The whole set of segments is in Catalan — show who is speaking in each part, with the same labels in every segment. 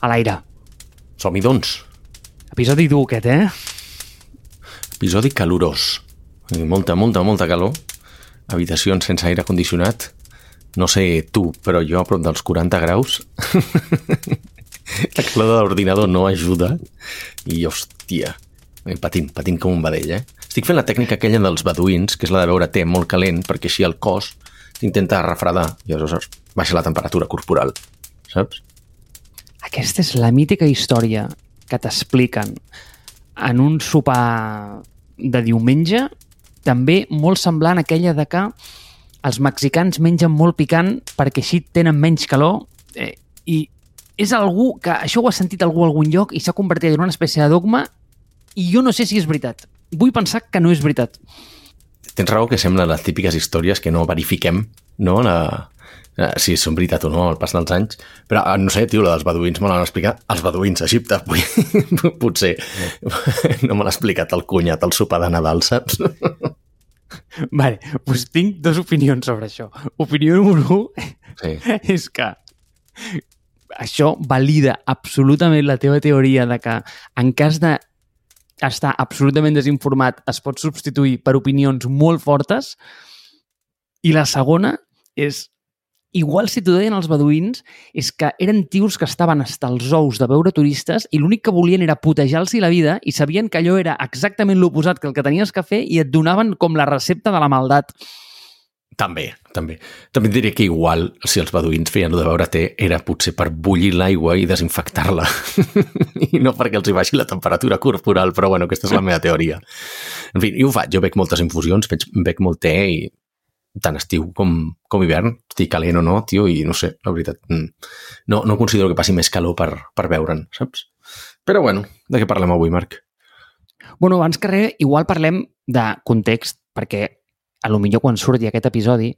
Speaker 1: a l'aire.
Speaker 2: Som-hi, doncs.
Speaker 1: Episodi dur aquest, eh?
Speaker 2: Episodi calorós. Molta, molta, molta calor. Habitacions sense aire condicionat. No sé tu, però jo a prop dels 40 graus. La calor de l'ordinador no ajuda. I, hòstia, eh, patint, patint com un vedell, eh? Estic fent la tècnica aquella dels beduïns, que és la de beure té molt calent, perquè així el cos s'intenta refredar i aleshores baixa la temperatura corporal, saps?
Speaker 1: Aquesta és la mítica història que t'expliquen en un sopar de diumenge, també molt semblant a aquella de que els mexicans mengen molt picant perquè així tenen menys calor eh, i és algú que això ho ha sentit algú a algun lloc i s'ha convertit en una espècie de dogma i jo no sé si és veritat. Vull pensar que no és veritat.
Speaker 2: Tens raó que semblen les típiques històries que no verifiquem, no? La, si són veritat o no al pas dels anys, però eh, no sé, tio, la dels beduïns me l'han explicat els beduïns a Egipte, potser no me l'ha explicat el cunyat al sopar de Nadal, saps?
Speaker 1: Vale, doncs tinc dues opinions sobre això. Opinió número 1
Speaker 2: Sí.
Speaker 1: és que això valida absolutament la teva teoria de que en cas de estar absolutament desinformat es pot substituir per opinions molt fortes i la segona és igual si t'ho deien els beduïns és que eren tios que estaven hasta els ous de veure turistes i l'únic que volien era putejar-los la vida i sabien que allò era exactament l'oposat que el que tenies que fer i et donaven com la recepta de la maldat.
Speaker 2: També, també. També diré que igual, si els beduïns feien de beure té, era potser per bullir l'aigua i desinfectar-la. I no perquè els hi baixi la temperatura corporal, però bueno, aquesta és la meva teoria. En fi, jo ho faig, jo bec moltes infusions, bec, bec molt té i tant estiu com, com hivern, estic calent o no, tio, i no sé, la veritat, mm, no, no considero que passi més calor per, per veure'n, saps? Però bueno, de què parlem avui, Marc?
Speaker 1: Bueno, abans que res, igual parlem de context, perquè a lo millor quan surti aquest episodi,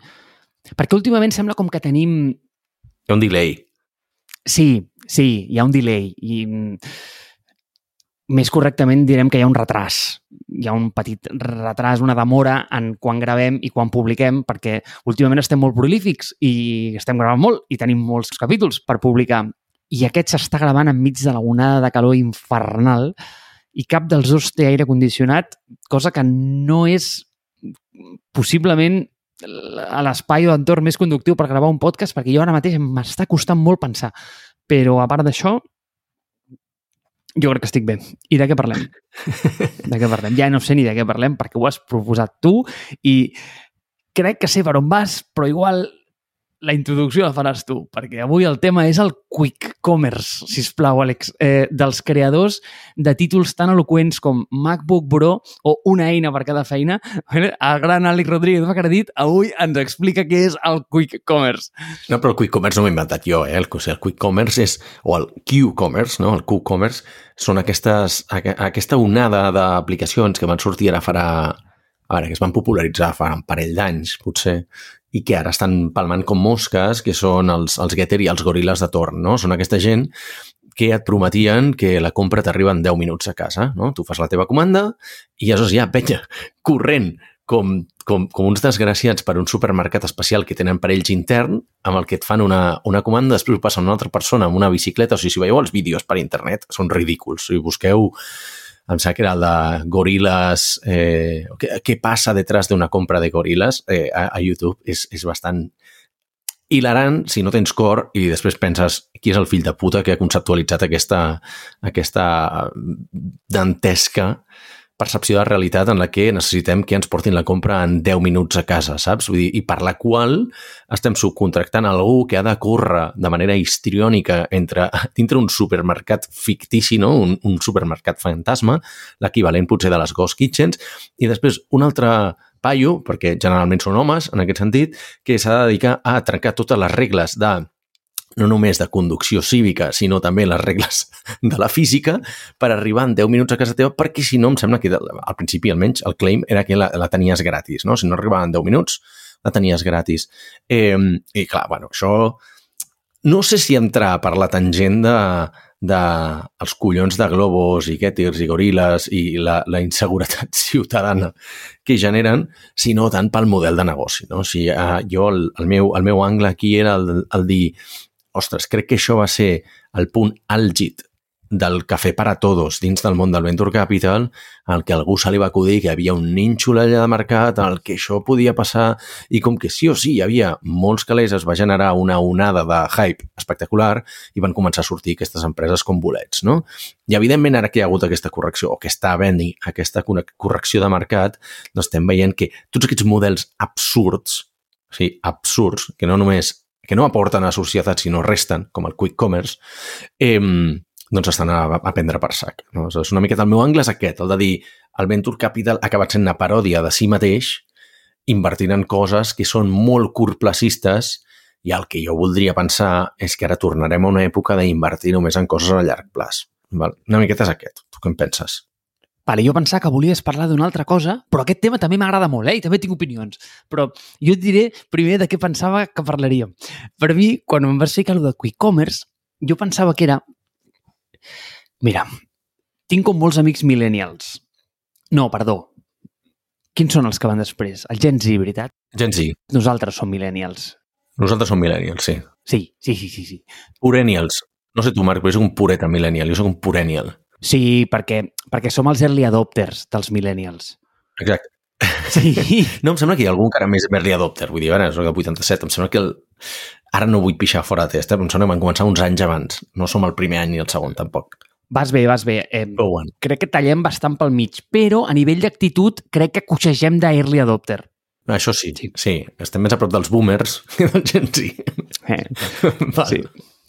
Speaker 1: perquè últimament sembla com que tenim...
Speaker 2: Hi ha un delay.
Speaker 1: Sí, sí, hi ha un delay i mm, més correctament direm que hi ha un retras. Hi ha un petit retras, una demora en quan gravem i quan publiquem, perquè últimament estem molt prolífics i estem gravant molt i tenim molts capítols per publicar. I aquest s'està gravant enmig de la onada de calor infernal i cap dels dos té aire condicionat, cosa que no és possiblement a l'espai o entorn més conductiu per gravar un podcast, perquè jo ara mateix m'està costant molt pensar. Però a part d'això, jo crec que estic bé. I de què parlem? De què parlem? Ja no sé ni de què parlem perquè ho has proposat tu i crec que sé per on vas, però igual la introducció la faràs tu, perquè avui el tema és el quick commerce, si plau, Àlex, eh, dels creadors de títols tan eloqüents com MacBook Pro o una eina per cada feina. El gran Àlex Rodríguez Bacardit avui ens explica què és el quick commerce.
Speaker 2: No, però el quick commerce no m'he inventat jo, eh? El, o sigui, el quick commerce és, o el Q-commerce, no? El Q-commerce són aquestes, aquesta onada d'aplicacions que van sortir ara farà a veure, que es van popularitzar fa un parell d'anys, potser, i que ara estan palmant com mosques, que són els, els Getter i els goriles de torn, no? Són aquesta gent que et prometien que la compra t'arriba en 10 minuts a casa, no? Tu fas la teva comanda i aleshores ja, penya, corrent, com, com, com uns desgraciats per un supermercat especial que tenen per ells intern, amb el que et fan una, una comanda, després ho passa una altra persona amb una bicicleta, o sigui, si veieu els vídeos per internet, són ridículs. Si busqueu em sembla que era el de goriles, eh, què, què passa detrás d'una compra de goriles eh, a, a YouTube, és, és bastant hilarant si no tens cor i després penses qui és el fill de puta que ha conceptualitzat aquesta, aquesta dantesca percepció de realitat en la que necessitem que ens portin la compra en 10 minuts a casa, saps? Vull dir, I per la qual estem subcontractant algú que ha de córrer de manera histriònica entre, dintre un supermercat fictici, no? un, un supermercat fantasma, l'equivalent potser de les Ghost Kitchens, i després un altre paio, perquè generalment són homes en aquest sentit, que s'ha de dedicar a trencar totes les regles de no només de conducció cívica, sinó també les regles de la física per arribar en 10 minuts a casa teva, perquè si no, em sembla que al principi almenys el claim era que la, la tenies gratis, no? Si no arribava en 10 minuts, la tenies gratis. Eh, I clar, bueno, això... No sé si entrar per la tangent de, de els collons de globos i quètirs i goriles i la, la inseguretat ciutadana que generen, sinó tant pel model de negoci. No? Sigui, eh, jo, el, el, meu, el meu angle aquí era el, el dir ostres, crec que això va ser el punt àlgid del cafè per a todos dins del món del Venture Capital, el que algú se li va acudir que hi havia un nínxol allà de mercat, el que això podia passar, i com que sí o sí hi havia molts calés, es va generar una onada de hype espectacular i van començar a sortir aquestes empreses com bolets, no? I evidentment ara que hi ha hagut aquesta correcció, o que està havent aquesta correcció de mercat, doncs estem veient que tots aquests models absurds, o sigui, absurds, que no només que no aporten a la societat, sinó resten, com el quick commerce, eh, doncs estan a, a prendre per sac. No? És una miqueta el meu angle és aquest, el de dir el Venture Capital ha acabat sent una paròdia de si mateix, invertint en coses que són molt curtplacistes i el que jo voldria pensar és que ara tornarem a una època d'invertir només en coses a llarg plaç. Val? Una miqueta és aquest. Tu què en penses?
Speaker 1: Vale, jo pensava que volies parlar d'una altra cosa, però aquest tema també m'agrada molt, eh? I també tinc opinions. Però jo et diré primer de què pensava que parlaríem. Per mi, quan em vas fer que de Quick Commerce, jo pensava que era Mira, tinc com molts amics millennials. No, perdó. Quins són els que van després? El Gen Z, veritat?
Speaker 2: Gen Z.
Speaker 1: Nosaltres som millennials.
Speaker 2: Nosaltres som millennials, sí.
Speaker 1: Sí, sí, sí, sí. sí.
Speaker 2: Purenials. No sé tu, Marc, però és un pureta millennial. Jo soc un purenial.
Speaker 1: Sí, perquè, perquè som els early adopters dels millennials.
Speaker 2: Exacte.
Speaker 1: Sí.
Speaker 2: No, em sembla que hi ha algun encara més early adopter. Vull dir, ara soc de 87. Em sembla que el, Ara no vull pixar fora de test, eh? em sembla que van començar uns anys abans. No som el primer any ni el segon, tampoc.
Speaker 1: Vas bé, vas bé. Eh,
Speaker 2: oh, bueno.
Speaker 1: Crec que tallem bastant pel mig, però a nivell d'actitud crec que coixegem d'early adopter.
Speaker 2: Això sí, sí, sí. Estem més a prop dels boomers que del Gen Z.
Speaker 1: Eh, sí,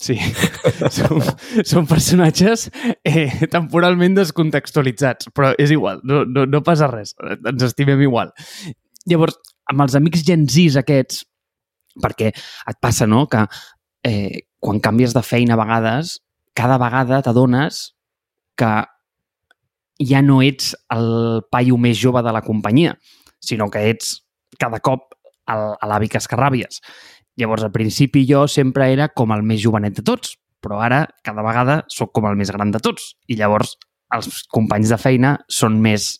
Speaker 1: sí. som, som personatges eh, temporalment descontextualitzats, però és igual, no, no, no passa res, ens estimem igual. Llavors, amb els amics Gen Z aquests, perquè et passa, no?, que eh, quan canvies de feina a vegades, cada vegada t'adones que ja no ets el paio més jove de la companyia, sinó que ets cada cop l'avi que escarràbies. Llavors, al principi jo sempre era com el més jovenet de tots, però ara cada vegada sóc com el més gran de tots. I llavors els companys de feina són més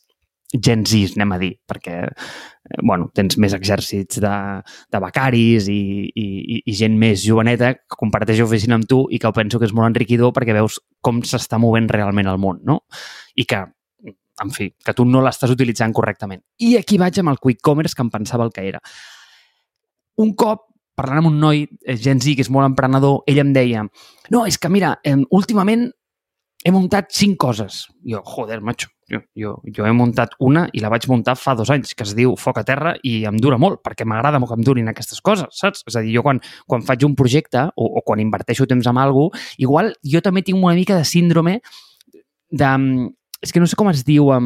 Speaker 1: Gen Z, anem a dir, perquè eh, bueno, tens més exèrcits de, de becaris i, i, i gent més joveneta que comparteix oficina amb tu i que penso que és molt enriquidor perquè veus com s'està movent realment el món, no? I que, en fi, que tu no l'estàs utilitzant correctament. I aquí vaig amb el quick commerce que em pensava el que era. Un cop parlant amb un noi, eh, Gen Z, que és molt emprenedor, ell em deia no, és que mira, últimament he muntat cinc coses. Jo, joder, macho, jo, jo, jo he muntat una i la vaig muntar fa dos anys, que es diu Foc a Terra i em dura molt, perquè m'agrada molt que em durin aquestes coses, saps? És a dir, jo quan, quan faig un projecte o, o quan inverteixo temps amb algú, igual jo també tinc una mica de síndrome de... És que no sé com es diu en,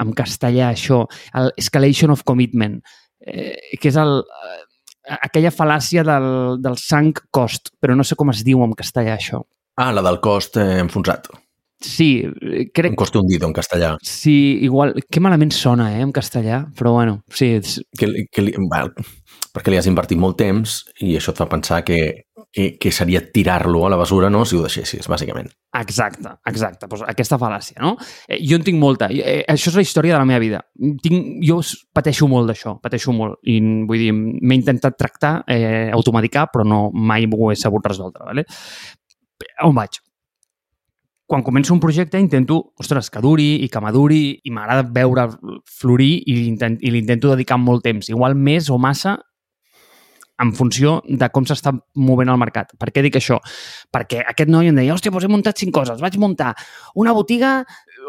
Speaker 1: en castellà això, el escalation of commitment, eh, que és el, eh, aquella fal·làcia del, del sunk cost, però no sé com es diu en castellà això.
Speaker 2: Ah, la del cost eh, enfonsat.
Speaker 1: Sí, crec...
Speaker 2: Un cost hundido en castellà.
Speaker 1: Sí, igual... Que malament sona, eh, en castellà, però bueno, sí. És...
Speaker 2: Que, que li, well, perquè li has invertit molt temps i això et fa pensar que, que, que seria tirar-lo a la basura, no?, si ho deixessis, bàsicament.
Speaker 1: Exacte, exacte. Pues aquesta fal·làcia, no? Eh, jo en tinc molta. Eh, això és la història de la meva vida. Tinc, jo pateixo molt d'això, pateixo molt. I vull dir, m'he intentat tractar, eh, automedicar, però no mai ho he sabut resoldre, ¿vale? on vaig? Quan començo un projecte intento, ostres, que duri i que maduri i m'agrada veure florir i l'intento dedicar molt temps. Igual més o massa en funció de com s'està movent el mercat. Per què dic això? Perquè aquest noi em deia, hòstia, doncs he muntat cinc coses. Vaig muntar una botiga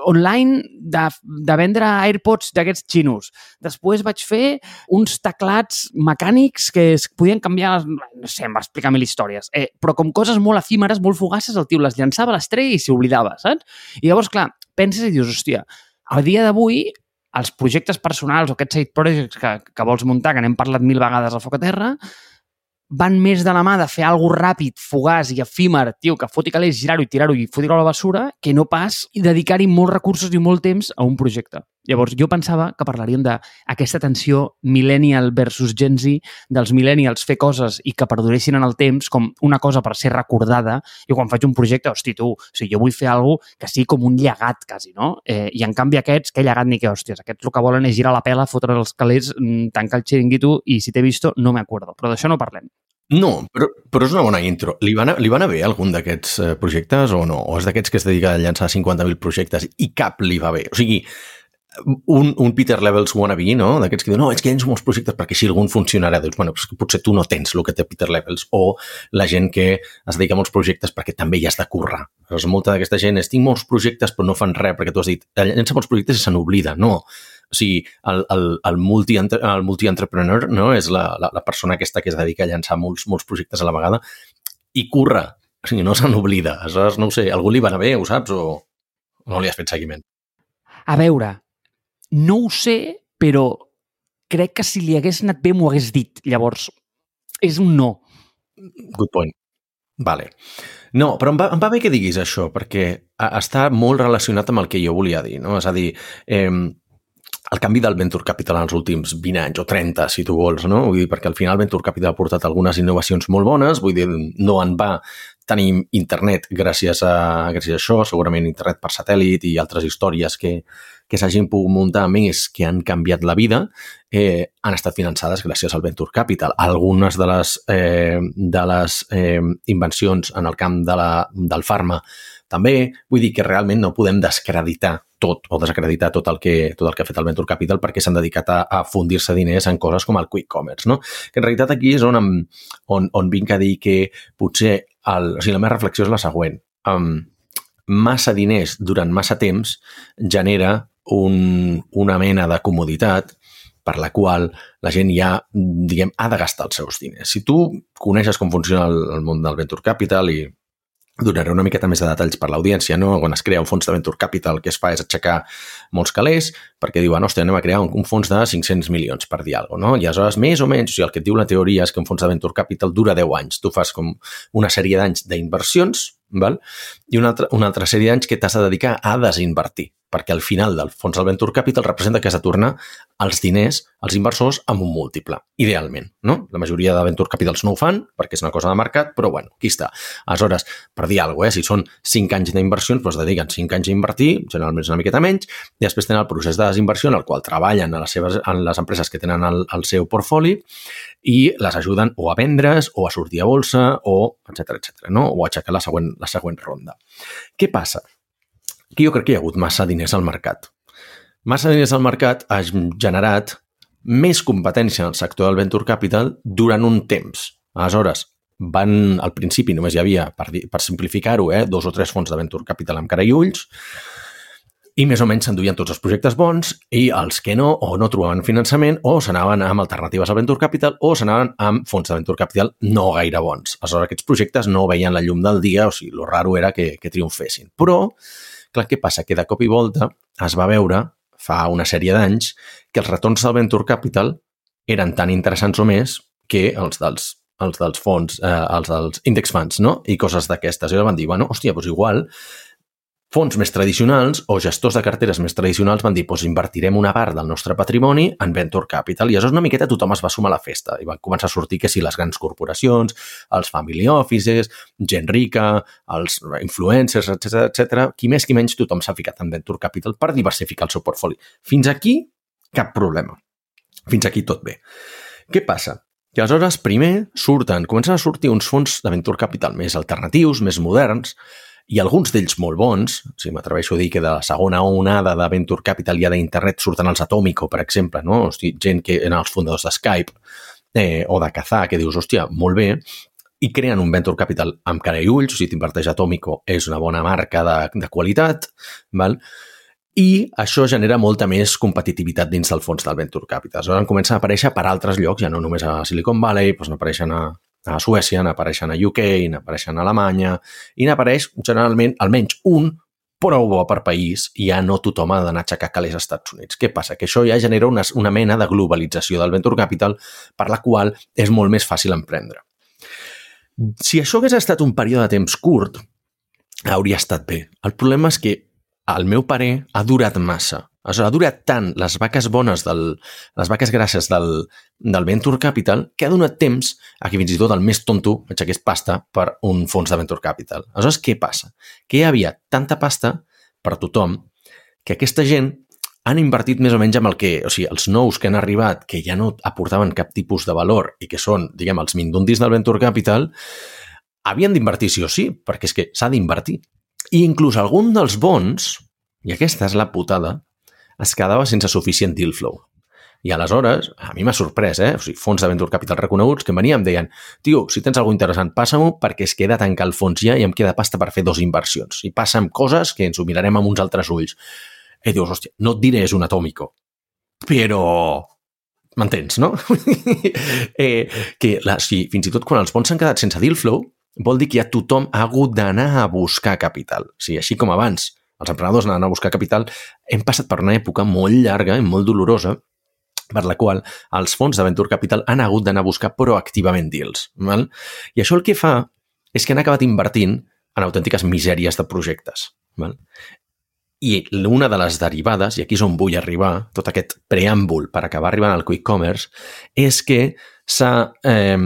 Speaker 1: online de, de vendre AirPods d'aquests xinos. Després vaig fer uns teclats mecànics que es podien canviar, no sé, em va explicar mil històries. Eh, però com coses molt efímeres, molt fugaces, el tio les llançava a l'estrella i s'hi oblidava, saps? I llavors, clar, penses i dius, hòstia, a dia d'avui els projectes personals o aquests side projects que, que vols muntar, que n'hem parlat mil vegades a Foc a Terra, van més de la mà de fer alguna ràpid, fugaç i efímer, tio, que foti calés, girar-ho i tirar-ho i fotre-ho a la basura, que no pas dedicar-hi molts recursos i molt temps a un projecte. Llavors, jo pensava que parlaríem d'aquesta tensió millennial versus Gen Z, dels millennials fer coses i que perduressin en el temps com una cosa per ser recordada. I quan faig un projecte, hosti, tu, o sigui, jo vull fer alguna que sigui com un llegat, quasi, no? Eh, I en canvi aquests, que llegat ni que hòsties, aquests el que volen és girar la pela, fotre els calés, mm, tancar el xiringuito i si t'he visto no me acuerdo. Però d'això no parlem.
Speaker 2: No, però, però és una bona intro. Li va anar, li va anar bé algun d'aquests eh, projectes o no? O és d'aquests que es dedica a llançar 50.000 projectes i cap li va bé? O sigui, un, un Peter Levels wannabe, no? D'aquests que diuen, no, és que llenço molts projectes perquè si algun funcionarà. Dius, bueno, pues potser tu no tens el que té Peter Levels. O la gent que es dedica a molts projectes perquè també hi has de currar. Llavors, molta d'aquesta gent és, tinc molts projectes però no fan res perquè tu has dit, llença molts projectes i se n'oblida. No, o sigui, el, el, el multi-entrepreneur multi no? és la, la, la persona aquesta que es dedica a llançar molts, molts projectes a la vegada i curra, o sigui, no se n'oblida. Aleshores, no ho sé, algú li va anar bé, ho saps, o no li has fet seguiment?
Speaker 1: A veure, no ho sé, però crec que si li hagués anat bé m'ho hagués dit. Llavors, és un no.
Speaker 2: Good point. Vale. No, però em va, em va bé que diguis això, perquè està molt relacionat amb el que jo volia dir, no? És a dir, eh, el canvi del Venture Capital en els últims 20 anys o 30, si tu vols, no? Vull dir, perquè al final Venture Capital ha portat algunes innovacions molt bones, vull dir, no en va tenir internet gràcies a, gràcies a això, segurament internet per satèl·lit i altres històries que, que s'hagin pogut muntar més que han canviat la vida, eh, han estat finançades gràcies al Venture Capital. Algunes de les, eh, de les eh, invencions en el camp de la, del farma també vull dir que realment no podem descreditar tot o desacreditar tot el que, tot el que ha fet el Venture Capital perquè s'han dedicat a, a fundir-se diners en coses com el quick commerce, no? Que en realitat aquí és on, on, on vinc a dir que potser el, o sigui, la meva reflexió és la següent. Um, massa diners durant massa temps genera un, una mena de comoditat per la qual la gent ja, diguem, ha de gastar els seus diners. Si tu coneixes com funciona el, el món del Venture Capital i donaré una miqueta més de detalls per l'audiència, no? Quan es crea un fons de Venture Capital, el que es fa és aixecar molts calés perquè diuen, hòstia, anem a crear un, un fons de 500 milions per dir alguna cosa, no? I aleshores, més o menys, o sigui, el que et diu la teoria és que un fons de Venture Capital dura 10 anys. Tu fas com una sèrie d'anys d'inversions, val? i una altra, una altra sèrie d'anys que t'has de dedicar a desinvertir perquè al final del fons del Venture Capital representa que has de tornar els diners als inversors amb un múltiple, idealment. No? La majoria de Venture Capitals no ho fan perquè és una cosa de mercat, però bueno, aquí està. Aleshores, per dir alguna cosa, eh? si són 5 anys d'inversions, doncs dediquen 5 anys a invertir, generalment és una miqueta menys, i després tenen el procés de desinversió en el qual treballen a les, seves, en les empreses que tenen el, el seu portfoli i les ajuden o a vendre's o a sortir a bolsa o etc etc. no? o a aixecar la següent, la següent ronda. Què passa? que jo crec que hi ha hagut massa diners al mercat. Massa diners al mercat ha generat més competència en el sector del venture capital durant un temps. Aleshores, van, al principi només hi havia, per, per simplificar-ho, eh, dos o tres fons de venture capital amb cara i ulls, i més o menys s'enduien tots els projectes bons i els que no, o no trobaven finançament, o s'anaven amb alternatives al Venture Capital, o s'anaven amb fons de Venture Capital no gaire bons. Aleshores, aquests projectes no veien la llum del dia, o sigui, lo raro era que, que triomfessin. Però Clar, què passa? Que de cop i volta es va veure, fa una sèrie d'anys, que els retorns del Venture Capital eren tan interessants o més que els dels, els dels fons, eh, els dels index funds, no? I coses d'aquestes. I van dir, bueno, hòstia, doncs igual fons més tradicionals o gestors de carteres més tradicionals van dir doncs invertirem una part del nostre patrimoni en Venture Capital i aleshores una miqueta tothom es va sumar a la festa i van començar a sortir que si les grans corporacions, els family offices, gent rica, els influencers, etc etc. qui més qui menys tothom s'ha ficat en Venture Capital per diversificar el seu portfoli. Fins aquí, cap problema. Fins aquí tot bé. Què passa? Que aleshores primer surten, comencen a sortir uns fons de Venture Capital més alternatius, més moderns, i alguns d'ells molt bons, si m'atreveixo a dir que de la segona onada de Venture Capital ja d'internet surten els Atomico, per exemple, no? Hosti, gent que eren els fundadors de Skype eh, o de Kazaa, que dius, hòstia, molt bé, i creen un Venture Capital amb cara i ulls, o sigui, t'inverteix Atomico, és una bona marca de, de qualitat, val? i això genera molta més competitivitat dins del fons del Venture Capital. Aleshores comencen a aparèixer per altres llocs, ja no només a Silicon Valley, doncs n'apareixen a, a Suècia, n'apareixen a UK, n'apareixen a Alemanya, i n'apareix generalment almenys un prou bo per país i ja no tothom ha d'anar a aixecar calés als Estats Units. Què passa? Que això ja genera una, una mena de globalització del venture capital per la qual és molt més fàcil emprendre. Si això hagués estat un període de temps curt, hauria estat bé. El problema és que, al meu parer, ha durat massa. Aleshores, ha durat tant les vaques bones, del, les vaques grasses del, del Venture Capital, que ha donat temps a que fins i tot el més tonto aixequés pasta per un fons de Venture Capital. Aleshores, què passa? Que hi havia tanta pasta per tothom que aquesta gent han invertit més o menys amb el que, o sigui, els nous que han arribat, que ja no aportaven cap tipus de valor i que són, diguem, els mindundis del Venture Capital, havien d'invertir sí o sí, perquè és que s'ha d'invertir. I inclús algun dels bons, i aquesta és la putada, es quedava sense suficient deal flow. I aleshores, a mi m'ha sorprès, eh? O sigui, fons de Venture Capital reconeguts que venien, em deien, tio, si tens alguna interessant, passa-m'ho perquè es queda tancar el fons ja i em queda pasta per fer dos inversions. I passa'm coses que ens ho mirarem amb uns altres ulls. I dius, hòstia, no et diré és un atòmico, però m'entens, no? eh, que la, si, fins i tot quan els fons s'han quedat sense deal flow, vol dir que ja tothom ha hagut d'anar a buscar capital. O sigui, així com abans els emprenedors anaven a buscar capital, hem passat per una època molt llarga i molt dolorosa per la qual els fons de Venture Capital han hagut d'anar a buscar proactivament deals. Val? I això el que fa és que han acabat invertint en autèntiques misèries de projectes. Val? I una de les derivades, i aquí és on vull arribar, tot aquest preàmbul per acabar arribant al quick commerce, és que s'ha eh,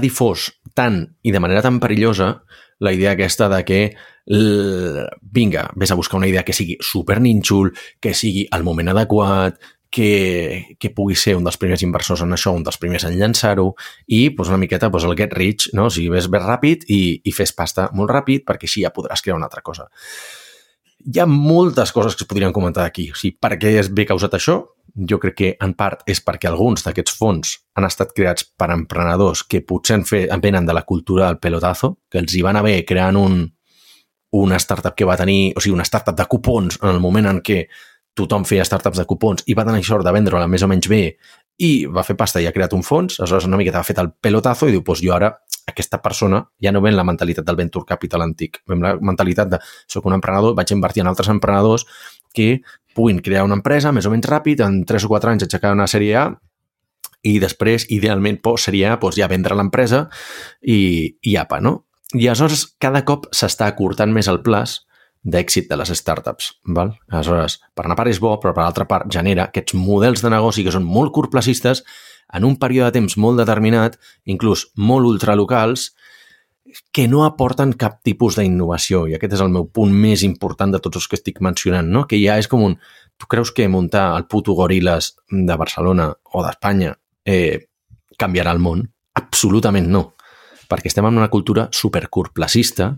Speaker 2: difós tant i de manera tan perillosa la idea aquesta de que vinga, vés a buscar una idea que sigui super nínxol, que sigui al moment adequat, que, que pugui ser un dels primers inversors en això, un dels primers en llançar-ho i pues, una miqueta pues, el get rich, no? o sigui, ves bé ràpid i, i fes pasta molt ràpid perquè així ja podràs crear una altra cosa. Hi ha moltes coses que es podrien comentar aquí. O sigui, per què és bé causat això? Jo crec que en part és perquè alguns d'aquests fons han estat creats per emprenedors que potser en, fe, en venen de la cultura del pelotazo, que els hi van haver creant un, una startup que va tenir, o sigui, una startup de cupons en el moment en què tothom feia startups de cupons i va tenir sort de vendre-la més o menys bé i va fer pasta i ha creat un fons, aleshores una miqueta ha fet el pelotazo i diu, pues jo ara, aquesta persona ja no ven la mentalitat del venture capital antic, ven la mentalitat de soc un emprenedor, vaig invertir en altres emprenedors que puguin crear una empresa més o menys ràpid, en 3 o 4 anys aixecar una sèrie A i després, idealment, pues, seria pues, ja vendre l'empresa i, i apa, no? I aleshores cada cop s'està acortant més el plaç d'èxit de les startups. Val? Aleshores, per una part és bo, però per l'altra part genera aquests models de negoci que són molt curtplacistes en un període de temps molt determinat, inclús molt ultralocals, que no aporten cap tipus d'innovació. I aquest és el meu punt més important de tots els que estic mencionant, no? que ja és com un... Tu creus que muntar el puto Gorilas de Barcelona o d'Espanya eh, canviarà el món? Absolutament no. Perquè estem en una cultura supercurtplacista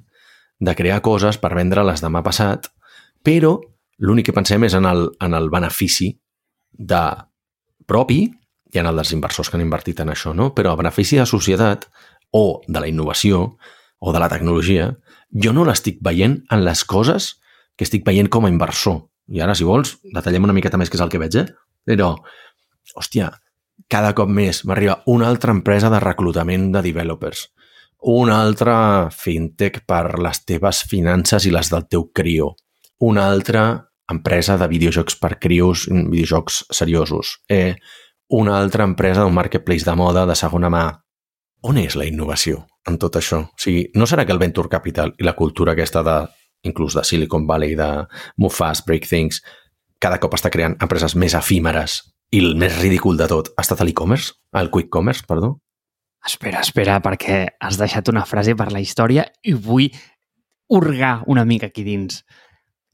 Speaker 2: de crear coses per vendre-les demà passat, però l'únic que pensem és en el, en el benefici de propi i en el dels inversors que han invertit en això, no? però el benefici de la societat o de la innovació o de la tecnologia, jo no l'estic veient en les coses que estic veient com a inversor. I ara, si vols, detallem una miqueta més què és el que veig, eh? Però, hòstia, cada cop més m'arriba una altra empresa de reclutament de developers una altra fintech per les teves finances i les del teu crio. Una altra empresa de videojocs per crios, videojocs seriosos. Eh, una altra empresa d'un marketplace de moda de segona mà. On és la innovació en tot això? O sigui, no serà que el venture capital i la cultura aquesta de, inclús de Silicon Valley, de move fast, break things, cada cop està creant empreses més efímeres i el més ridícul de tot ha estat l'e-commerce, el quick commerce, perdó.
Speaker 1: Espera, espera, perquè has deixat una frase per la història i vull hurgar una mica aquí dins.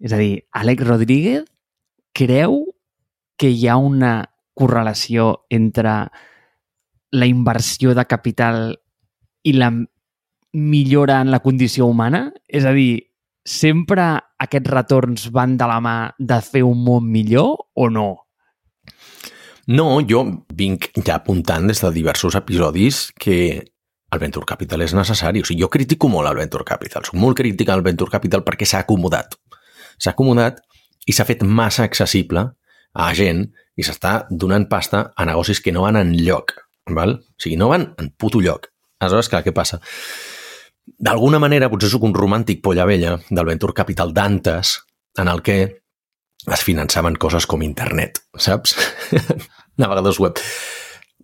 Speaker 1: És a dir, Àlex Rodríguez creu que hi ha una correlació entre la inversió de capital i la millora en la condició humana? És a dir, sempre aquests retorns van de la mà de fer un món millor o no?
Speaker 2: No, jo vinc ja apuntant des de diversos episodis que el Venture Capital és necessari. O sigui, jo critico molt el Venture Capital. Soc molt crític al Venture Capital perquè s'ha acomodat. S'ha acomodat i s'ha fet massa accessible a gent i s'està donant pasta a negocis que no van en lloc. Val? O sigui, no van en puto lloc. Aleshores, clar, què passa? D'alguna manera, potser sóc un romàntic polla vella del Venture Capital d'antes, en el que es finançaven coses com internet, saps? Navegadors web.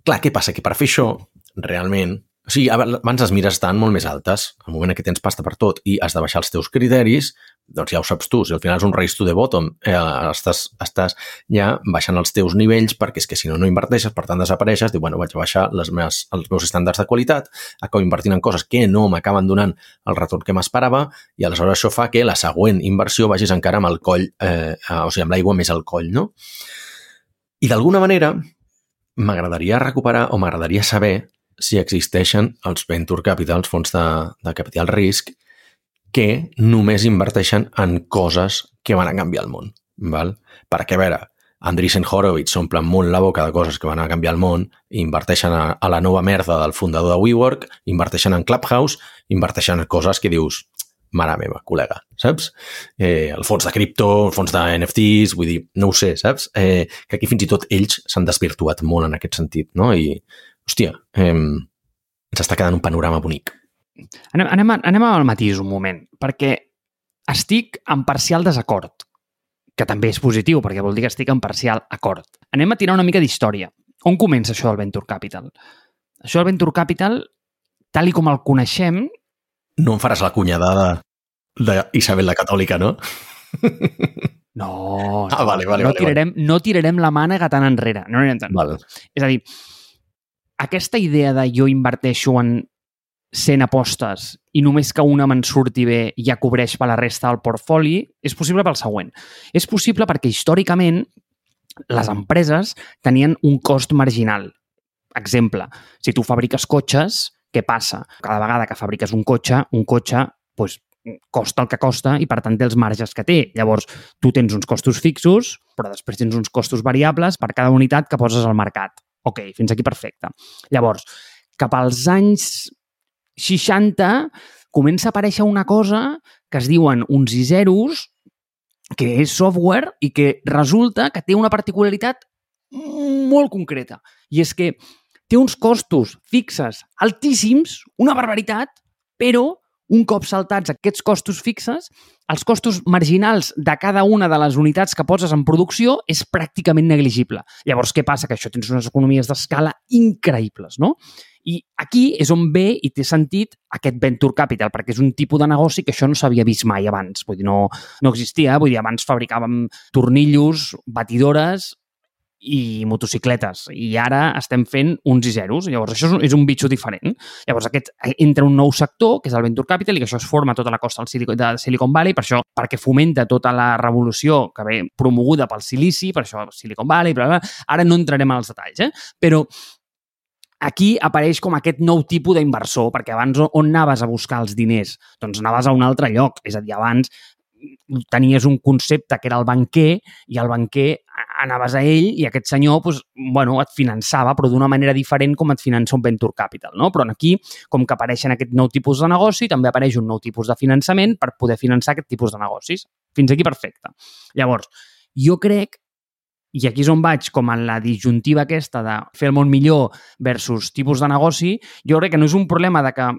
Speaker 2: Clar, què passa? Que per fer això, realment... O sigui, abans les mires estan molt més altes. Al moment en què tens pasta per tot i has de baixar els teus criteris, doncs ja ho saps tu, si al final és un race to the bottom, eh, estàs, estàs ja baixant els teus nivells perquè és que si no, no inverteixes, per tant desapareixes, diu, bueno, vaig baixar les meves, els meus estàndards de qualitat, acabo invertint en coses que no m'acaben donant el retorn que m'esperava i aleshores això fa que la següent inversió vagis encara amb el coll, eh, o sigui, amb l'aigua més al coll, no? I d'alguna manera m'agradaria recuperar o m'agradaria saber si existeixen els venture capital, els fons de, de capital risc, que només inverteixen en coses que van a canviar el món. Val? Perquè, a veure, Andreessen Horowitz s'omplen molt la boca de coses que van a canviar el món, inverteixen a, a la nova merda del fundador de WeWork, inverteixen en Clubhouse, inverteixen en coses que dius, mare meva, col·lega, saps? Eh, el fons de cripto, el fons de NFTs, vull dir, no ho sé, saps? Eh, que aquí fins i tot ells s'han desvirtuat molt en aquest sentit, no? I, hòstia, eh, ens està quedant un panorama bonic.
Speaker 1: Anem, anem, anem al matís un moment, perquè estic en parcial desacord, que també és positiu, perquè vol dir que estic en parcial acord. Anem a tirar una mica d'història. On comença això del Venture Capital? Això del Venture Capital, tal i com el coneixem...
Speaker 2: No em faràs la cunyada d'Isabel la Catòlica, no?
Speaker 1: No,
Speaker 2: ah, vale, vale,
Speaker 1: no,
Speaker 2: vale,
Speaker 1: tirarem, vale. no tirarem la mànega tan enrere. No anirem tan...
Speaker 2: Vale.
Speaker 1: És a dir, aquesta idea de jo inverteixo en 100 apostes i només que una me'n surti bé ja cobreix per la resta del portfoli, és possible pel següent. És possible perquè històricament les empreses tenien un cost marginal. Exemple, si tu fabriques cotxes, què passa? Cada vegada que fabriques un cotxe, un cotxe doncs, costa el que costa i, per tant, té els marges que té. Llavors, tu tens uns costos fixos, però després tens uns costos variables per cada unitat que poses al mercat. Ok, fins aquí perfecte. Llavors, cap als anys 60 comença a aparèixer una cosa que es diuen uns i zeros, que és software i que resulta que té una particularitat molt concreta. I és que té uns costos fixes altíssims, una barbaritat, però un cop saltats aquests costos fixes, els costos marginals de cada una de les unitats que poses en producció és pràcticament negligible. Llavors, què passa? Que això tens unes economies d'escala increïbles, no? I aquí és on ve i té sentit aquest venture capital, perquè és un tipus de negoci que això no s'havia vist mai abans. Vull dir, no, no existia. Vull dir, abans fabricàvem tornillos, batidores, i motocicletes. I ara estem fent uns i zeros. Llavors, això és un, és un bitxo diferent. Llavors, aquest entra un nou sector, que és el Venture Capital, i que això es forma tota la costa del Silicon, de Silicon Valley, per això, perquè fomenta tota la revolució que ve promoguda pel silici, per això Silicon Valley, bla, bla. ara no entrarem als detalls, eh? però aquí apareix com aquest nou tipus d'inversor, perquè abans on anaves a buscar els diners? Doncs anaves a un altre lloc. És a dir, abans tenies un concepte que era el banquer i el banquer anaves a ell i aquest senyor pues, bueno, et finançava, però d'una manera diferent com et finança un venture capital. No? Però aquí, com que apareixen aquest nou tipus de negoci, també apareix un nou tipus de finançament per poder finançar aquest tipus de negocis. Fins aquí perfecte. Llavors, jo crec i aquí és on vaig, com en la disjuntiva aquesta de fer el món millor versus tipus de negoci, jo crec que no és un problema de que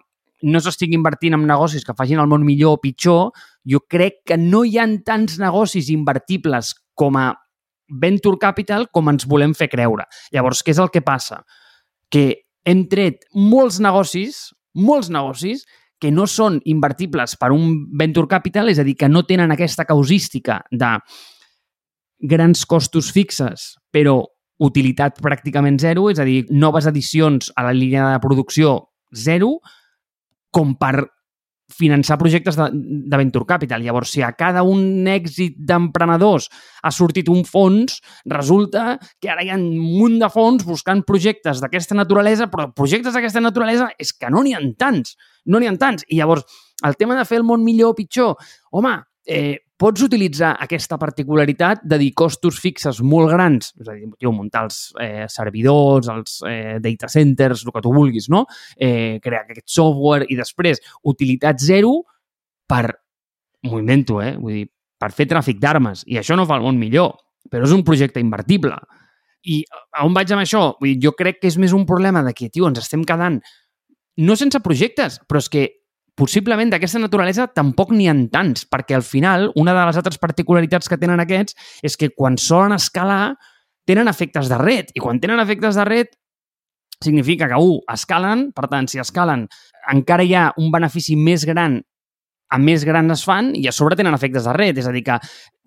Speaker 1: no s'estigui invertint en negocis que facin el món millor o pitjor, jo crec que no hi ha tants negocis invertibles com a venture capital com ens volem fer creure. Llavors, què és el que passa? Que hem tret molts negocis, molts negocis, que no són invertibles per un venture capital, és a dir, que no tenen aquesta causística de grans costos fixes, però utilitat pràcticament zero, és a dir, noves edicions a la línia de producció zero, com per finançar projectes de, de Venture Capital. Llavors, si a cada un èxit d'emprenedors ha sortit un fons, resulta que ara hi ha un munt de fons buscant projectes d'aquesta naturalesa, però projectes d'aquesta naturalesa és que no n'hi ha tants, no n'hi ha tants. I llavors, el tema de fer el món millor o pitjor, home, eh, pots utilitzar aquesta particularitat de dir costos fixes molt grans, és a dir, tio, muntar els eh, servidors, els eh, data centers, el que tu vulguis, no? Eh, crear aquest software i després utilitat zero per, m'ho invento, eh? Vull dir, per fer tràfic d'armes. I això no fa el món millor, però és un projecte invertible. I a on vaig amb això? Vull dir, jo crec que és més un problema de que, tio, ens estem quedant no sense projectes, però és que possiblement d'aquesta naturalesa tampoc n'hi ha tants, perquè al final una de les altres particularitats que tenen aquests és que quan solen escalar tenen efectes de red, i quan tenen efectes de red significa que, un, escalen, per tant, si escalen, encara hi ha un benefici més gran a més grans es fan i a sobre tenen efectes de red, és a dir, que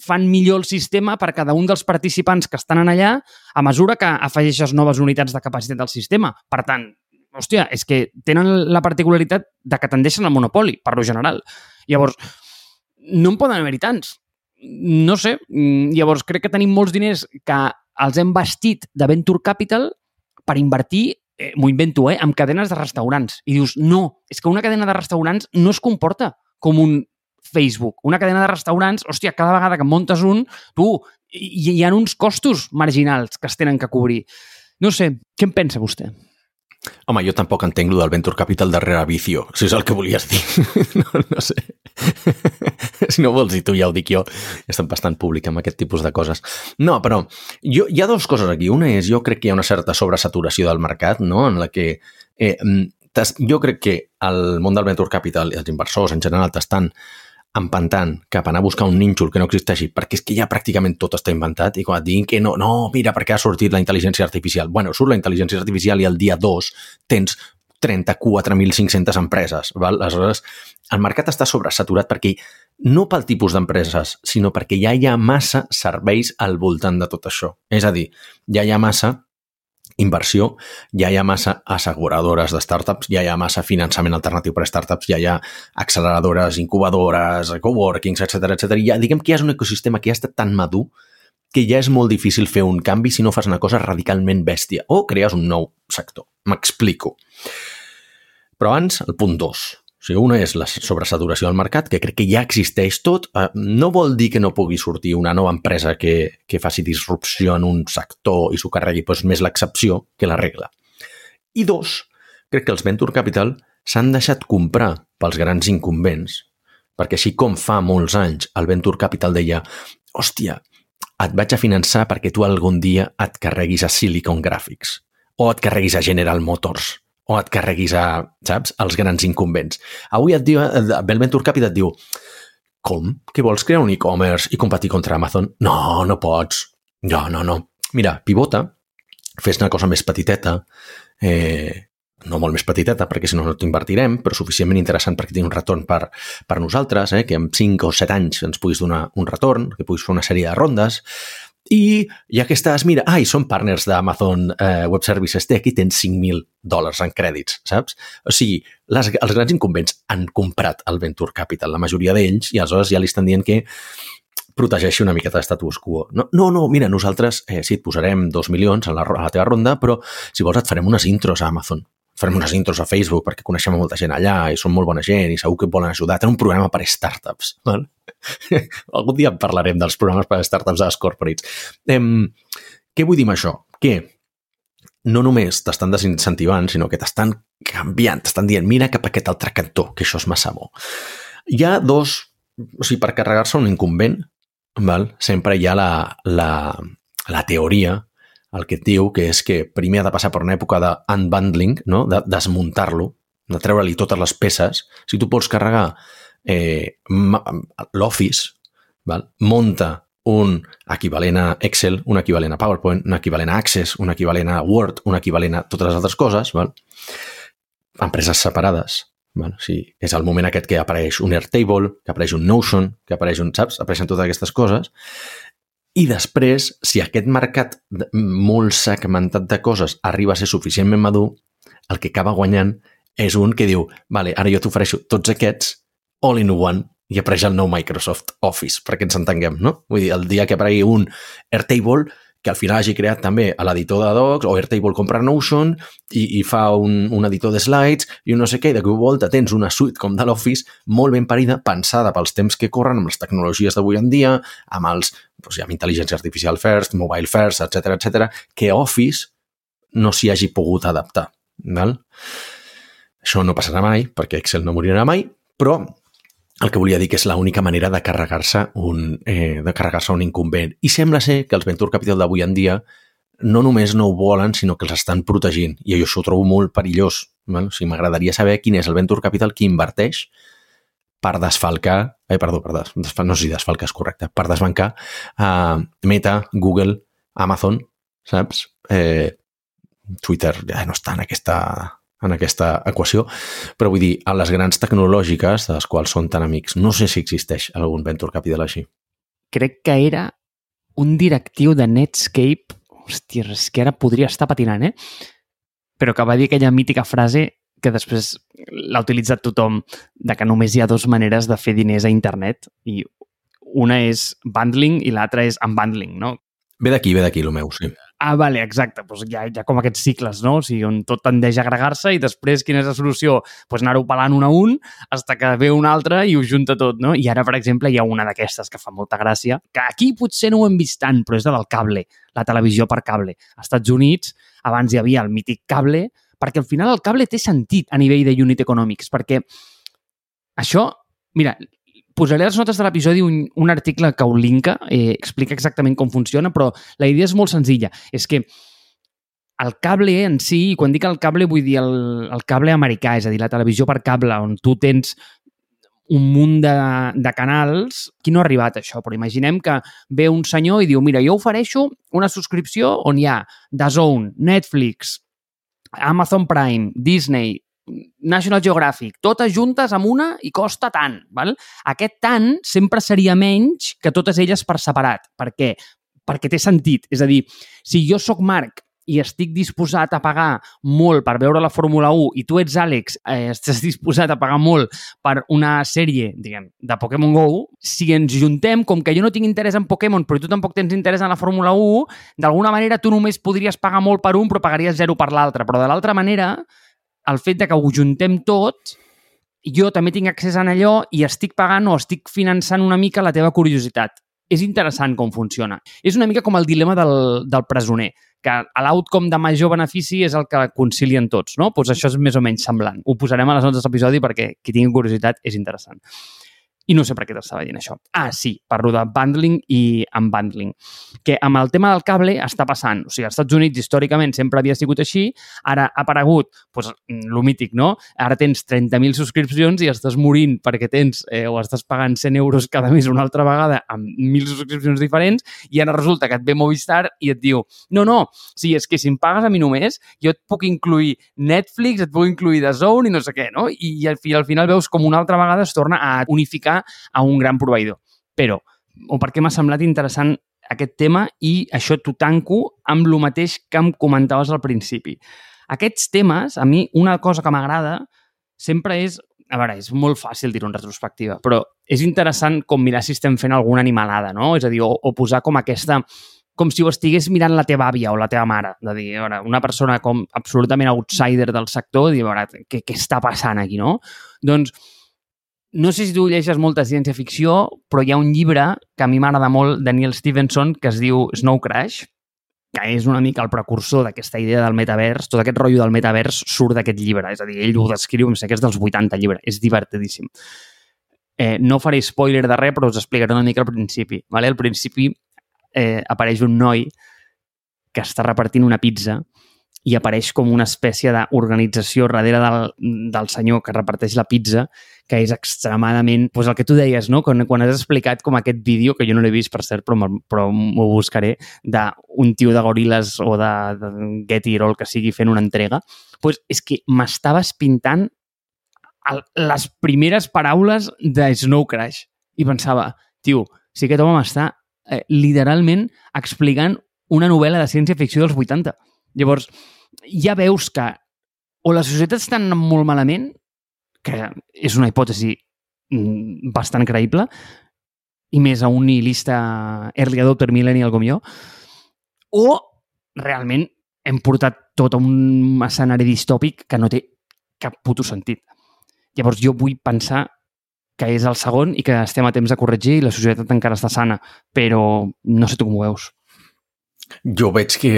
Speaker 1: fan millor el sistema per cada un dels participants que estan en allà a mesura que afegeixes noves unitats de capacitat del sistema. Per tant, hòstia, és que tenen la particularitat de que tendeixen al monopoli, per lo general. Llavors, no en poden haver-hi tants. No sé, llavors crec que tenim molts diners que els hem vestit de Venture Capital per invertir eh, m'ho invento, eh, amb cadenes de restaurants. I dius, no, és que una cadena de restaurants no es comporta com un Facebook. Una cadena de restaurants, hòstia, cada vegada que muntes un, tu, hi, hi ha uns costos marginals que es tenen que cobrir. No sé, què en pensa vostè?
Speaker 2: Home, jo tampoc entenc lo del Venture Capital darrere Vicio, si és el que volies dir. no, no sé. si no vols dir tu, ja ho dic jo. Estem bastant públic amb aquest tipus de coses. No, però jo, hi ha dues coses aquí. Una és, jo crec que hi ha una certa sobresaturació del mercat, no?, en la que eh, jo crec que el món del venture capital i els inversors en general t'estan empantant cap a anar a buscar un nínxol que no existeixi, perquè és que ja pràcticament tot està inventat, i quan et diguin que no, no, mira, perquè ha sortit la intel·ligència artificial. Bueno, surt la intel·ligència artificial i el dia 2 tens 34.500 empreses. Val? Aleshores, el mercat està sobresaturat perquè no pel tipus d'empreses, sinó perquè ja hi ha massa serveis al voltant de tot això. És a dir, ja hi ha massa inversió, ja hi ha massa asseguradores de startups, ja hi ha massa finançament alternatiu per a startups, ja hi ha acceleradores, incubadores, coworkings, etc etc. Ja, diguem que ja és un ecosistema que ja està tan madur que ja és molt difícil fer un canvi si no fas una cosa radicalment bèstia o crees un nou sector. M'explico. Però abans, el punt 2. O sigui, una és la sobresaturació del mercat, que crec que ja existeix tot. Eh, no vol dir que no pugui sortir una nova empresa que, que faci disrupció en un sector i s'ho carregui, és més l'excepció que la regla. I dos, crec que els Venture Capital s'han deixat comprar pels grans incumbents, perquè així com fa molts anys el Venture Capital deia hòstia, et vaig a finançar perquè tu algun dia et carreguis a Silicon Graphics o et carreguis a General Motors o et carreguis a, saps, els grans incumbents. Avui et diu, Bell Venture Capital et diu com? Que vols crear un e-commerce i competir contra Amazon? No, no pots. No, no, no. Mira, pivota, fes una cosa més petiteta, eh, no molt més petiteta, perquè si no no t'invertirem, però suficientment interessant perquè tingui un retorn per, per nosaltres, eh, que en 5 o 7 anys ens puguis donar un retorn, que puguis fer una sèrie de rondes, i ja que estàs, mira, ai, són partners d'Amazon eh, Web Services, té aquí tens 5.000 dòlars en crèdits, saps? O sigui, les, els grans incumbents han comprat el Venture Capital, la majoria d'ells, i aleshores ja li estan dient que protegeixi una miqueta d'estatus quo. No, no, no, mira, nosaltres eh, sí, et posarem dos milions a la, a la teva ronda, però si vols et farem unes intros a Amazon farem unes intros a Facebook perquè coneixem molta gent allà i són molt bona gent i segur que et volen ajudar. Tenen un programa per startups. Val? Algun dia parlarem dels programes per a startups de les corporates. Em, què vull dir amb això? Que no només t'estan desincentivant, sinó que t'estan canviant, t'estan dient mira cap a aquest altre cantó, que això és massa bo. Hi ha dos... O sigui, per carregar-se un incumbent, val? sempre hi ha la, la, la teoria el que et diu que és que primer ha de passar per una època d'unbundling, no? de desmuntar-lo, de treure-li totes les peces. Si tu pots carregar eh, l'Office, monta un equivalent a Excel, un equivalent a PowerPoint, un equivalent a Access, un equivalent a Word, un equivalent a totes les altres coses, val? empreses separades. Val? O sigui, és el moment aquest que apareix un Airtable, que apareix un Notion, que apareix un, saps? Apareixen totes aquestes coses i després, si aquest mercat molt segmentat de coses arriba a ser suficientment madur, el que acaba guanyant és un que diu, vale, ara jo t'ofereixo tots aquests all in one i apareix el nou Microsoft Office, perquè ens entenguem, no? Vull dir, el dia que aparegui un Airtable, que al final hagi creat també l'editor de docs, o Airtable compra Notion i, i fa un, un editor de slides i un no sé què, i de cop volta tens una suite com de l'Office molt ben parida, pensada pels temps que corren, amb les tecnologies d'avui en dia, amb els, doncs, amb intel·ligència artificial first, mobile first, etc etc, que Office no s'hi hagi pogut adaptar. Val? Això no passarà mai, perquè Excel no morirà mai, però el que volia dir que és l'única manera de carregar-se un, eh, de carregar-se un incumbent. I sembla ser que els Venture Capital d'avui en dia no només no ho volen, sinó que els estan protegint. I jo això ho trobo molt perillós. Val? O sigui, m'agradaria saber quin és el Venture Capital que inverteix per desfalcar, eh, perdó, per des, no sé si desfalcar és correcte, per desbancar uh, Meta, Google, Amazon, saps? Eh, Twitter ja no està en aquesta, en aquesta equació, però vull dir, a les grans tecnològiques, de les quals són tan amics, no sé si existeix algun venture capital així.
Speaker 1: Crec que era un directiu de Netscape, hòstia, és que ara podria estar patinant, eh? Però que va dir aquella mítica frase que després l'ha utilitzat tothom, de que només hi ha dues maneres de fer diners a internet i una és bundling i l'altra és unbundling, no?
Speaker 2: Ve d'aquí, ve d'aquí, el meu, sí.
Speaker 1: Ah, vale, exacte. Pues hi, ha, hi ha com aquests cicles, no? O sigui, on tot tendeix a agregar-se i després quina és la solució? Pues anar-ho pelant un a un fins que ve un altre i ho junta tot, no? I ara, per exemple, hi ha una d'aquestes que fa molta gràcia, que aquí potser no ho hem vist tant, però és la del cable, la televisió per cable. Als Estats Units, abans hi havia el mític cable, perquè al final el cable té sentit a nivell de unit economics, perquè això, mira, posaré a les notes de l'episodi un, un article que ho linka, eh, explica exactament com funciona, però la idea és molt senzilla. És que el cable en si, i quan dic el cable vull dir el, el cable americà, és a dir, la televisió per cable, on tu tens un munt de, de canals, qui no ha arribat a això? Però imaginem que ve un senyor i diu, mira, jo ofereixo una subscripció on hi ha DAZN, Netflix, Amazon Prime, Disney, National Geographic, totes juntes amb una i costa tant. Val? Aquest tant sempre seria menys que totes elles per separat. Per què? Perquè té sentit. És a dir, si jo sóc Marc i estic disposat a pagar molt per veure la Fórmula 1 i tu ets Àlex, eh, estàs disposat a pagar molt per una sèrie, diguem, de Pokémon GO, si ens juntem, com que jo no tinc interès en Pokémon però tu tampoc tens interès en la Fórmula 1, d'alguna manera tu només podries pagar molt per un però pagaries zero per l'altre. Però de l'altra manera, el fet de que ho juntem tot, jo també tinc accés a allò i estic pagant o estic finançant una mica la teva curiositat. És interessant com funciona. És una mica com el dilema del, del presoner, que l'outcome de major benefici és el que concilien tots, no? Pues això és més o menys semblant. Ho posarem a les notes d'episodi perquè qui tingui curiositat és interessant. I no sé per què t'estava dient això. Ah, sí, parlo de bundling i unbundling. Que amb el tema del cable està passant. O sigui, als Estats Units històricament sempre havia sigut així, ara ha aparegut, doncs, lo mític, no? Ara tens 30.000 subscripcions i estàs morint perquè tens eh, o estàs pagant 100 euros cada mes una altra vegada amb 1.000 subscripcions diferents i ara resulta que et ve Movistar i et diu no, no, sí, és que si em pagues a mi només, jo et puc incluir Netflix, et puc incluir The Zone i no sé què, no? I, i al, i al final veus com una altra vegada es torna a unificar a un gran proveïdor. Però, o perquè m'ha semblat interessant aquest tema i això t'ho tanco amb el mateix que em comentaves al principi. Aquests temes, a mi, una cosa que m'agrada sempre és a veure, és molt fàcil dir-ho en retrospectiva, però és interessant com mirar si estem fent alguna animalada, no? És a dir, o, o posar com aquesta com si ho estigués mirant la teva àvia o la teva mare, de dir, veure, una persona com absolutament outsider del sector, dir, a veure, què, què està passant aquí, no? Doncs no sé si tu llegeixes molta ciència-ficció, però hi ha un llibre que a mi m'agrada molt de Neil Stevenson que es diu Snow Crash, que és una mica el precursor d'aquesta idea del metavers, tot aquest rotllo del metavers surt d'aquest llibre, és a dir, ell ho descriu, em sé que és dels 80 llibre, és divertidíssim. Eh, no faré spoiler de res, però us explicaré una mica al principi. Vale? Al principi eh, apareix un noi que està repartint una pizza i apareix com una espècie d'organització darrere del, del senyor que reparteix la pizza que és extremadament... Pues el que tu deies, no? Quan, quan has explicat com aquest vídeo, que jo no l'he vist, per cert, però, però m'ho buscaré, d'un tio de goriles o de, de Getty o el que sigui fent una entrega, pues és que m'estaves pintant el, les primeres paraules de Snow Crash i pensava, tio, si aquest home m'està eh, literalment explicant una novel·la de ciència-ficció dels 80. Llavors, ja veus que o la societat està molt malament que és una hipòtesi mm, bastant creïble, i més a un nihilista early adopter millennial com jo, o realment hem portat tot a un escenari distòpic que no té cap puto sentit. Llavors jo vull pensar que és el segon i que estem a temps de corregir i la societat encara està sana, però no sé tu com ho veus.
Speaker 2: Jo veig que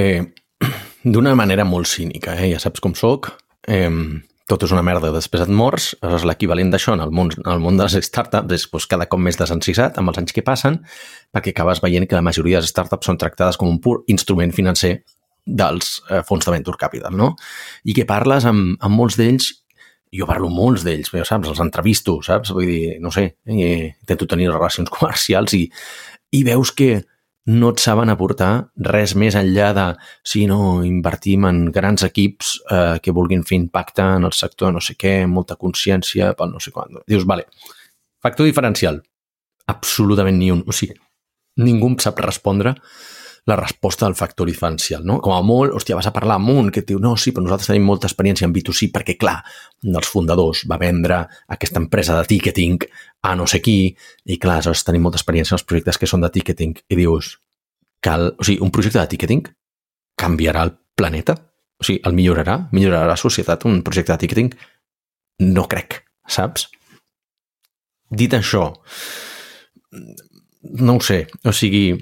Speaker 2: d'una manera molt cínica, eh? ja saps com sóc, eh, tot és una merda, després et mors, és l'equivalent d'això en el món, en el món de les startups, és doncs, cada cop més desencisat amb els anys que passen, perquè acabes veient que la majoria de les startups són tractades com un pur instrument financer dels eh, fons de venture capital, no? I que parles amb, amb molts d'ells, jo parlo molts d'ells, però saps, els entrevisto, saps? Vull dir, no sé, eh, intento tenir relacions comercials i, i veus que no et saben aportar res més enllà de si no invertim en grans equips eh, que vulguin fer impacte en el sector no sé què, molta consciència pel no sé quan. Dius, vale, factor diferencial, absolutament ni un. O sigui, ningú sap respondre la resposta del factor diferencial, no? Com a molt, hòstia, vas a parlar amb un que et diu, no, sí, però nosaltres tenim molta experiència en B2C perquè, clar, un dels fundadors va vendre aquesta empresa de ticketing a no sé qui i, clar, aleshores tenim molta experiència en els projectes que són de ticketing i dius, cal, o sigui, un projecte de ticketing canviarà el planeta? O sigui, el millorarà? Millorarà la societat un projecte de ticketing? No crec, saps? Dit això, no ho sé, o sigui,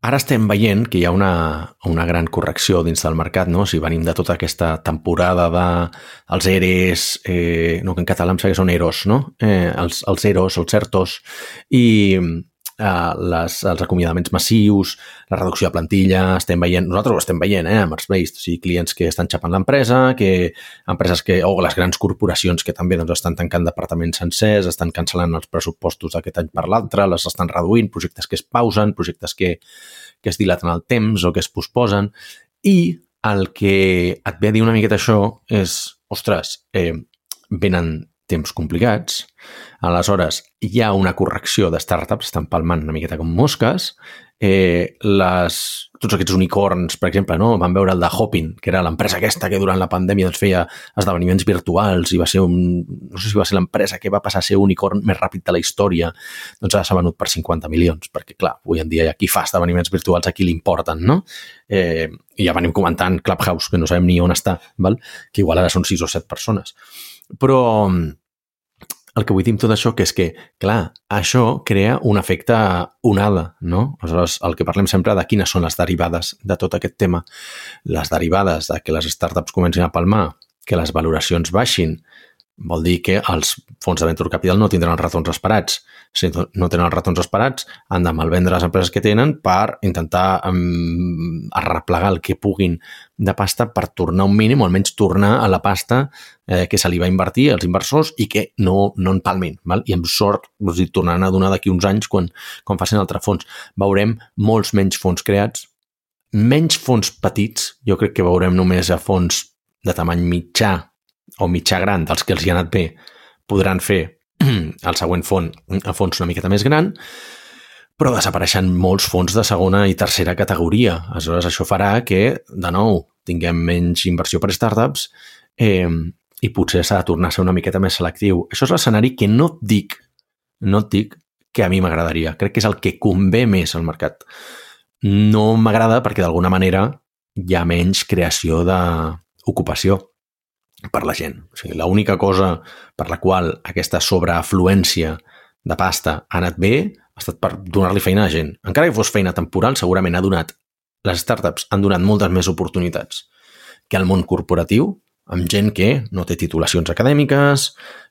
Speaker 2: Ara estem veient que hi ha una, una gran correcció dins del mercat, no? Si venim de tota aquesta temporada de els ERES, eh, no, que en català em sembla que són EROS, no? Eh, els, els EROS, els CERTOS, i eh, les, els acomiadaments massius, la reducció de plantilla, estem veient, nosaltres ho estem veient, eh, amb Based, o sigui, clients que estan xapant l'empresa, que empreses que, o les grans corporacions que també doncs, estan tancant departaments sencers, estan cancel·lant els pressupostos d'aquest any per l'altre, les estan reduint, projectes que es pausen, projectes que, que es dilaten el temps o que es posposen, i el que et ve a dir una miqueta això és, ostres, eh, venen temps complicats, aleshores hi ha una correcció de startups, estan palmant una miqueta com mosques, eh, les, tots aquests unicorns, per exemple, no? van veure el de Hopin, que era l'empresa aquesta que durant la pandèmia doncs, feia esdeveniments virtuals i va ser un, no sé si va ser l'empresa que va passar a ser unicorn més ràpid de la història, doncs ara s'ha venut per 50 milions, perquè clar, avui en dia ha qui fa esdeveniments virtuals a qui li importen, no? Eh, I ja venim comentant Clubhouse, que no sabem ni on està, val? que igual ara són 6 o 7 persones. Però, el que vull dir amb tot això que és que, clar, això crea un efecte onada, no? Aleshores, el que parlem sempre de quines són les derivades de tot aquest tema. Les derivades de que les startups comencin a palmar, que les valoracions baixin, vol dir que els fons de venture capital no tindran els retorns esperats. Si no tenen els retorns esperats, han de malvendre les empreses que tenen per intentar um, arreplegar el que puguin de pasta per tornar un mínim o almenys tornar a la pasta eh, que se li va invertir als inversors i que no, no en palmin. Val? I amb sort doncs, dir, tornaran a donar d'aquí uns anys quan, quan facin altre fons. Veurem molts menys fons creats, menys fons petits, jo crec que veurem només a fons de tamany mitjà o mitjà gran dels que els hi ha anat bé podran fer el següent fons a fons una miqueta més gran, però desapareixen molts fons de segona i tercera categoria. Aleshores, això farà que, de nou, tinguem menys inversió per startups eh, i potser s'ha de tornar a ser una miqueta més selectiu. Això és l'escenari que no et dic, no et dic que a mi m'agradaria. Crec que és el que convé més al mercat. No m'agrada perquè d'alguna manera hi ha menys creació d'ocupació per la gent. O sigui, l'única cosa per la qual aquesta sobreafluència de pasta ha anat bé ha estat per donar-li feina a gent. Encara que fos feina temporal, segurament ha donat... Les startups han donat moltes més oportunitats que al món corporatiu, amb gent que no té titulacions acadèmiques,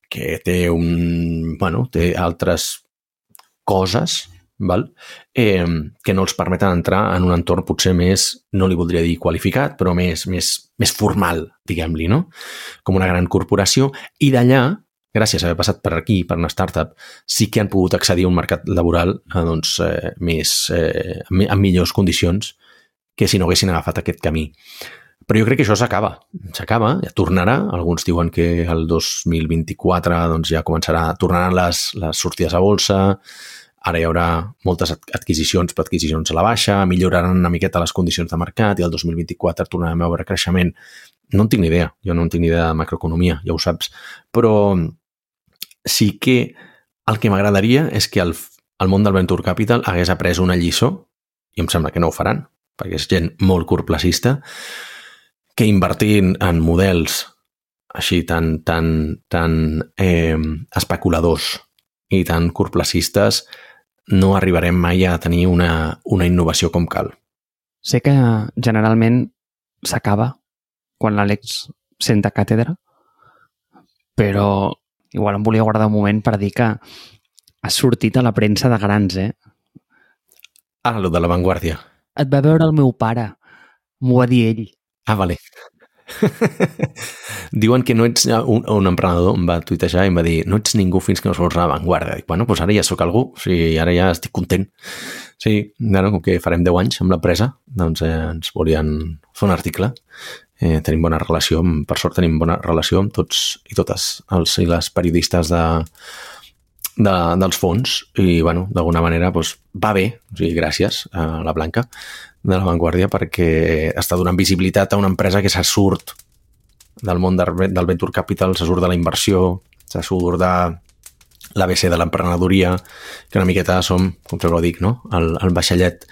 Speaker 2: que té un... bueno, té altres coses val? Eh, que no els permeten entrar en un entorn potser més, no li voldria dir qualificat, però més, més, més formal, diguem-li, no? Com una gran corporació. I d'allà, gràcies a haver passat per aquí, per una startup, sí que han pogut accedir a un mercat laboral eh, doncs, eh, més, eh, amb millors condicions que si no haguessin agafat aquest camí. Però jo crec que això s'acaba, s'acaba, ja tornarà. Alguns diuen que el 2024 doncs, ja començarà, tornaran les, les sortides a bolsa, Ara hi haurà moltes adquisicions, però adquisicions a la baixa, milloraran una miqueta les condicions de mercat i el 2024 tornarem a veure creixement. No en tinc ni idea, jo no en tinc ni idea de macroeconomia, ja ho saps, però sí que el que m'agradaria és que el, el món del Venture Capital hagués après una lliçó, i em sembla que no ho faran, perquè és gent molt curtplacista, que invertint en models així tan, tan, tan eh, especuladors i tan curtplacistes no arribarem mai a tenir una, una innovació com cal.
Speaker 1: Sé que generalment s'acaba quan l'Àlex senta càtedra, però igual em volia guardar un moment per dir que ha sortit a la premsa de grans, eh?
Speaker 2: Ah, lo de l'avantguàrdia.
Speaker 1: Et va veure el meu pare. M'ho va dir ell.
Speaker 2: Ah, vale. Diuen que no ets... Un, un emprenedor em va tuitejar i em va dir no ets ningú fins que no vols a l'avantguarda. Dic, bueno, doncs ara ja sóc algú, o sigui, ara ja estic content. Sí, ara, com que farem 10 anys amb l'empresa, doncs eh, ens volien fer un article. Eh, tenim bona relació, per sort tenim bona relació amb tots i totes els i les periodistes de, de, dels fons i, bueno, d'alguna manera doncs, va bé, o sigui, gràcies a la Blanca de la Vanguardia perquè està donant visibilitat a una empresa que se surt del món del venture capital, se surt de la inversió, se surt de l'ABC de l'emprenedoria, que una miqueta som, com sempre ho dic, no? el, el vaixellet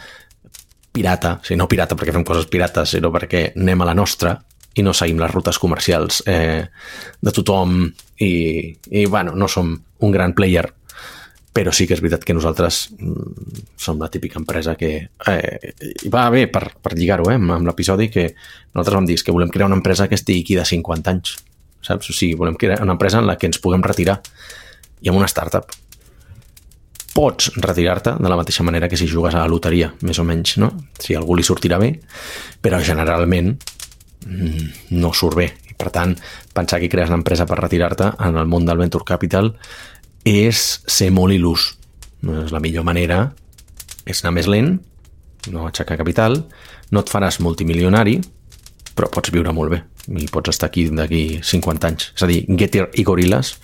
Speaker 2: pirata, o sigui, no pirata perquè fem coses pirates, sinó perquè anem a la nostra i no seguim les rutes comercials eh, de tothom i, i bueno, no som un gran player però sí que és veritat que nosaltres mm, som la típica empresa que eh, va bé per, per lligar-ho eh, amb, amb l'episodi que nosaltres vam dir que volem crear una empresa que estigui aquí de 50 anys saps? O sigui, volem crear una empresa en la que ens puguem retirar i amb una startup pots retirar-te de la mateixa manera que si jugues a la loteria, més o menys, no? Si algú li sortirà bé, però generalment mm, no surt bé. I per tant, pensar que crees una empresa per retirar-te en el món del venture capital és ser molt il·lus. És la millor manera és anar més lent, no aixecar capital, no et faràs multimilionari, però pots viure molt bé i pots estar aquí d'aquí 50 anys. És a dir, Getter i Gorillas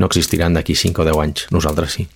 Speaker 2: no existiran d'aquí 5 o 10 anys. Nosaltres sí.